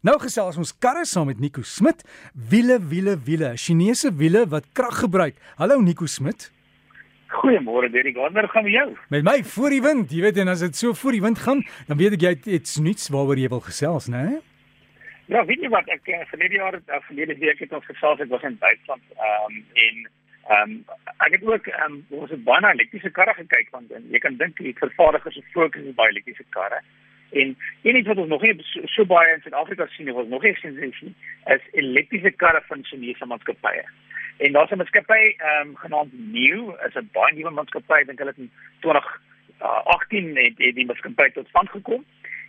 Nou gesels ons karre saam met Nico Smit. Wiele, wiele, wiele, Chinese wiele wat krag gebruik. Hallo Nico Smit. Goeiemôre Derek, wat gaan met jou? Met my voor die wind, jy weet en as dit so voor die wind gaan, dan weet ek jy het iets nuuts waaroor jy wil gesels, né? Ja, weet jy wat ek uh, verlede jaar uh, verlede week het ons gesels ek was in Duitsland ehm um, en ehm um, ek het ook ehm um, ons het baie na elektriese karre gekyk want en jy kan dink die vervaardigers se fokus is baie elektriese karre. En een iets wat ons nog nie so, so baie in Suid-Afrika sien nie, wat nog nie gesien is, is elektriese karre van Chinese maatskappye. En daar's 'n maatskappy ehm um, genaamd New, is 'n baie nuwe maatskappy, dink hulle het in 2018 uh, het, het die maatskappy tot stand gekom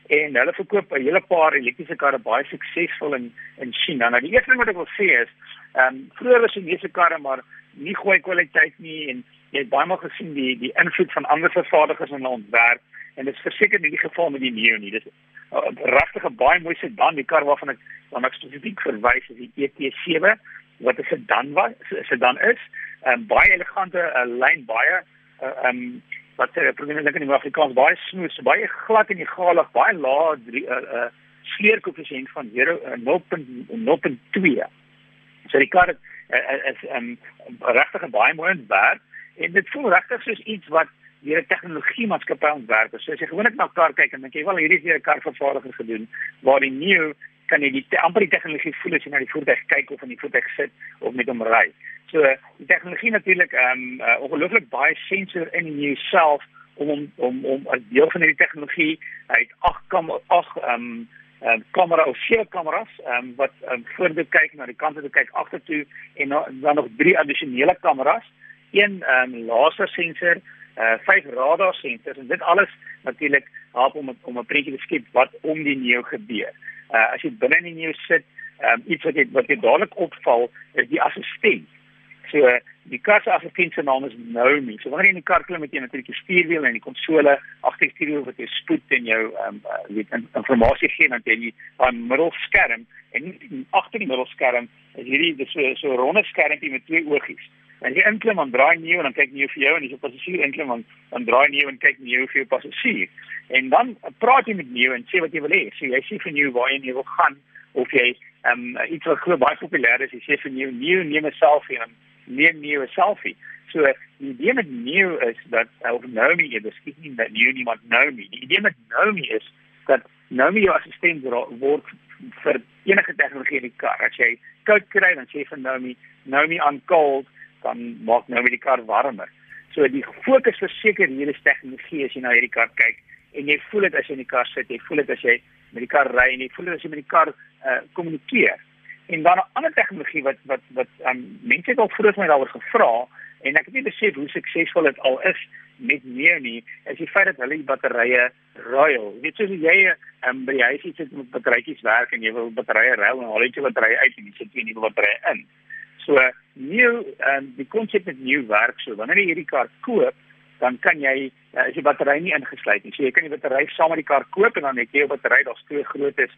en hulle verkoop 'n hele paar elektriese karre baie suksesvol in in China. Nou die eerste ding wat ek wil sê is, ehm um, vroeër was Chinese karre maar nie goeie kwaliteit nie en jy het baie maal gesien die die invloed van ander vervaardigers in hulle ontwerp en dit is verseker nie die geval met die Neo nie. Dit is uh, regtig 'n baie mooi sedan, die kar waarvan ek dan ek spesifiek verwys is die ET7 wat 'n sedan was, 'n sedan is. 'n um, baie elegante uh, lyn baie uh, um wat sê probeer net in die Afrikaans baie smooth, so baie glad en egalig, baie lae uh, uh, sleerkoëffisiënt van 0.0.2. So die kar uh, is um regtig 'n baie mooi ontwerp en dit voel regtig soos iets wat deur 'n tegnologie maatskappy ontwerp. So as jy gewoonlik na 'n kar kyk en dink jy wel hierdie is 'n karvervaardiger gedoen waar die nuwe kan jy die amper die tegnologie voel as jy na die voertuig kyk of in die voertuig sit of met hom ry. So die tegnologie natuurlik ehm um, uh, ongelooflik baie sensor in die nuwe self om om om om as deel van hierdie tegnologie het ag kam ag ehm um, kamera of sewe kameras um, wat um, vorentoe kyk na die kante toe kyk agtertoe en dan nog drie addisionele kameras een um, laser sensor uh vyf radar sensors en dit alles natuurlik help om om 'n prentjie te skep wat om die neo gebeur. Uh as jy binne in die neo sit, um iets wat jy wat jy dadelik opval is die assistent. So die kar se assistent se naam is Naomi. So wanneer jy in die kar klim met jy natuurlik die stuurwiel en die konsole agter die stuurwiel wat jy spoed en jou um uh, weet inligting gee dan jy daai middelskerm en agter die middelskerm is hierdie dis so so 'n ronde skermpie met twee oogies. En jy inklim en draai nie en dan kyk nie vir jou en jy op passasier inklim en dan draai nie en kyk nie vir jou passasier. En dan praat jy met nie en sê wat jy wil hê. So jy sê vir nie waar jy wil gaan of jy ehm um, iets wat glo baie populêr is, jy sê vir nie nie neem 'n selfie en neem nie 'n selfie. So die idee met nie is dat of nou nie jy beskik nie dat nie iemand nou nie. Die idee met nou nie is dat nou nie jou assistent word vir enige tegnologie in die kar. As jy koud kry dan sê vir nou nie nou nie aan cold dan maak nou met die kar warmer. So die fokus verseker hier is tegnologie as jy na hierdie kar kyk en jy voel dit as jy in die kar sit, jy voel dit as jy met die kar ry en jy voel dit as jy met die kar uh kommunikeer. En dan 'n ander tegnologie wat wat wat um, mense het al vroeër my daaroor gevra en ek het nie besef hoe suksesvol dit al is met meer nie as die feit dat hulle die batterye ruil. Dit sê jy um, by die huis sit met batterytjies werk en jy wil batterye ruil en al het jy batterye uit en jy sit nie die batterye in. So nuwe um, die konsep met nuwe werk so wanneer jy hierdie kar koop dan kan jy uh, as jy battery nie ingesluit nie. So jy kan die battery saam met die kar koop en dan het jy 'n battery daar's twee grootes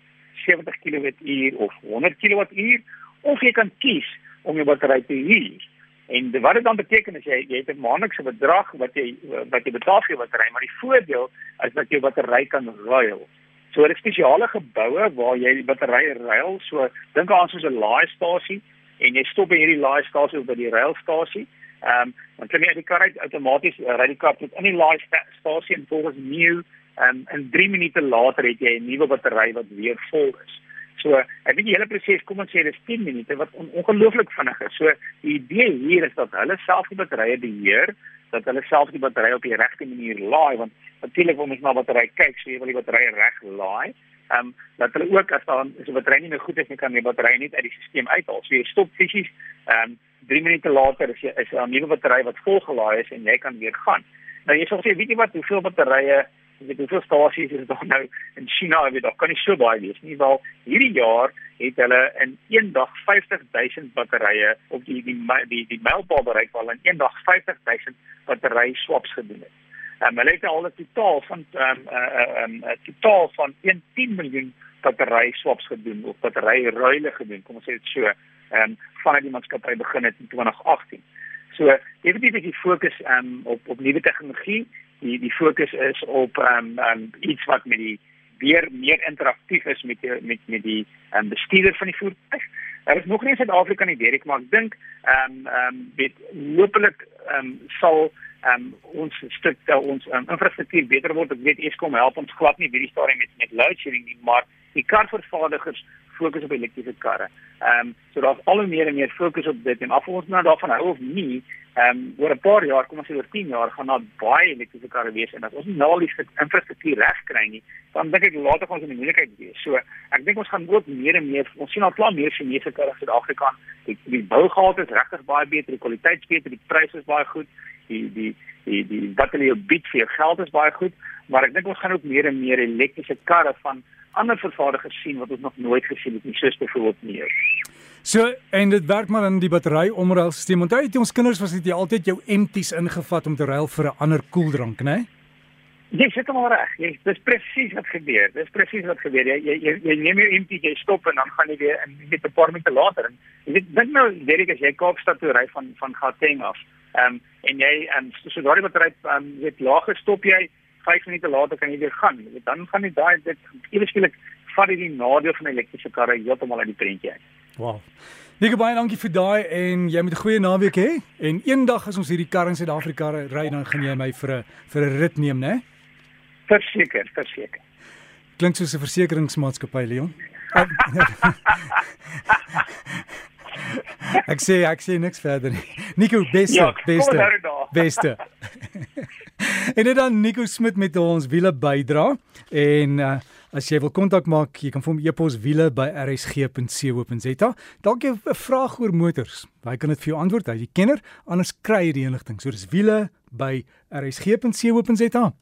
70 kWh of 100 kWh of jy kan kies om jou battery te huur. En wat dit dan beteken is jy jy het 'n maandelikse bedrag wat jy wat jy betaal vir jou battery, maar die voordeel is dat jy battery kan ruil. So hulle spesiale geboue waar jy die battery ruil, so dink aan soos 'n laastasie en jy stop by hierdie laaistasie of by die railstasie. Ehm um, dan klim jy uit die kar uit outomaties uh, ry die kar tot in die laaistasie en volgens nuwe ehm um, in 3 minute later het jy 'n nuwe battery wat weer vol is. So, ek weet die hele proses kom ons sê dis 10 minute wat on ongelooflik vinnig is. So, die idee hier is dat hulle self die batterye beheer, dat hulle self die battery op die regte manier laai want natuurlik wil mens na battery kyk, so jy wil die battery reg laai ehm um, dat hulle ook as daar is 'n battery nie meer goed is nie kan die battery net uit die stelsel uithaal. So jy stop fisies ehm um, 3 minute later is jy is 'n nuwe battery wat volgelaai is en jy kan weer gaan. Nou jy sê sê weet jy wat hoeveel batterye weet hoeveel stasies is daar nou in China weet daar kan nie so baie wees nie wel hierdie jaar het hulle in een dag 50000 batterye op die die die die mylpaal bereik waar hulle in een dag 50000 battery swaps gedoen het. Um, hulle het al 'n totaal van um, 'n uh, um, uh, totaal van 1.10 miljoen battery swaps gedoen of battery ruile gedoen. Kom ons sê dit so. Ehm um, vanaf die maatskappy begin het in 2018. So, definitief is die fokus ehm um, op op nuwe tegnologie. Die die fokus is op ehm um, um, iets wat met die weer meer interaktief is met die, met met die um, bestuurder van die voertuig. Daar is nog nie in Suid-Afrika nie, Derek, maar ek dink ehm um, ehm um, dit hopelik ehm um, sal ehm um, ons stuk uh, ons um, infrastruktuur beter word. Ek weet Eskom help ons glad nie hierdie stadium met met load shedding nie, maar die karvervaardigers fokus op elektriese karre. Ehm um, so daar's al hoe meer en meer fokus op dit en af ons nou daarvan hou of nie, ehm um, oor 'n paar jaar, kom ons sê oor 10 jaar gaan daar baie elektriese karre wees en as ons nie nou die infrastruktuur reg kry nie, dan dink ek later gaan ons in moeilikheid wees. So ek dink ons gaan ook meer en meer ons sien al klaar meer Chinese karre in Suid-Afrika. Die, die bougehalte is regtig baie beter, die kwaliteit is beter, die pryse is baie goed. Die die die die wat hulle jou bied vir jou geld is baie goed, maar ek dink ons gaan ook meer en meer elektriese karre van ander vervaardigers sien wat ons nog nooit gesien het nie, soos byvoorbeeld meer. So en dit werk maar in die battery omruilstelsel. Onthou jy ons kinders was dit jy altyd jou empties ingevat om te ruil vir 'n ander koeldrank, né? Nee? Jy sit hom reg. Jy dis presies wat gebeur. Dis presies wat gebeur. Jy jy jy, jy neem jou empty, jy stop en dan gaan jy weer in net 'n paar minute later en jy weet dink nou, weet ek as jy Kaapstad toe ry van van Gauteng af. Ehm um, en jy en um, so daardie battery ehm um, weet laag gestop jy 5 minute later kan jy weer gaan. Jy weet dan gaan jy daai dit eweskielik vat jy die nadeel van elektriese karre heeltemal uit die prentjie uit. Wow. Nico baie dankie vir daai en jy moet 'n goeie naweek hê. En eendag as ons hierdie kar in Suid-Afrika ry dan gaan jy my vir 'n vir 'n rit neem, né? Verseker, verseker. Klink soos 'n versekeringsmaatskappy, Leon. ek sê ek sê niks verder nie. Nico, beste, ja, beste. Beste. en dit dan Nico Smit met ons wiele bydra en uh, as jy wil kontak maak, jy kan vir hom e-pos wiele by rsg.co.za. Dalk jy 'n vraag oor motors. Hy kan dit vir jou antwoord. Hy is kenner, anders kry jy die inligting. So dis wiele by rsg.co.za.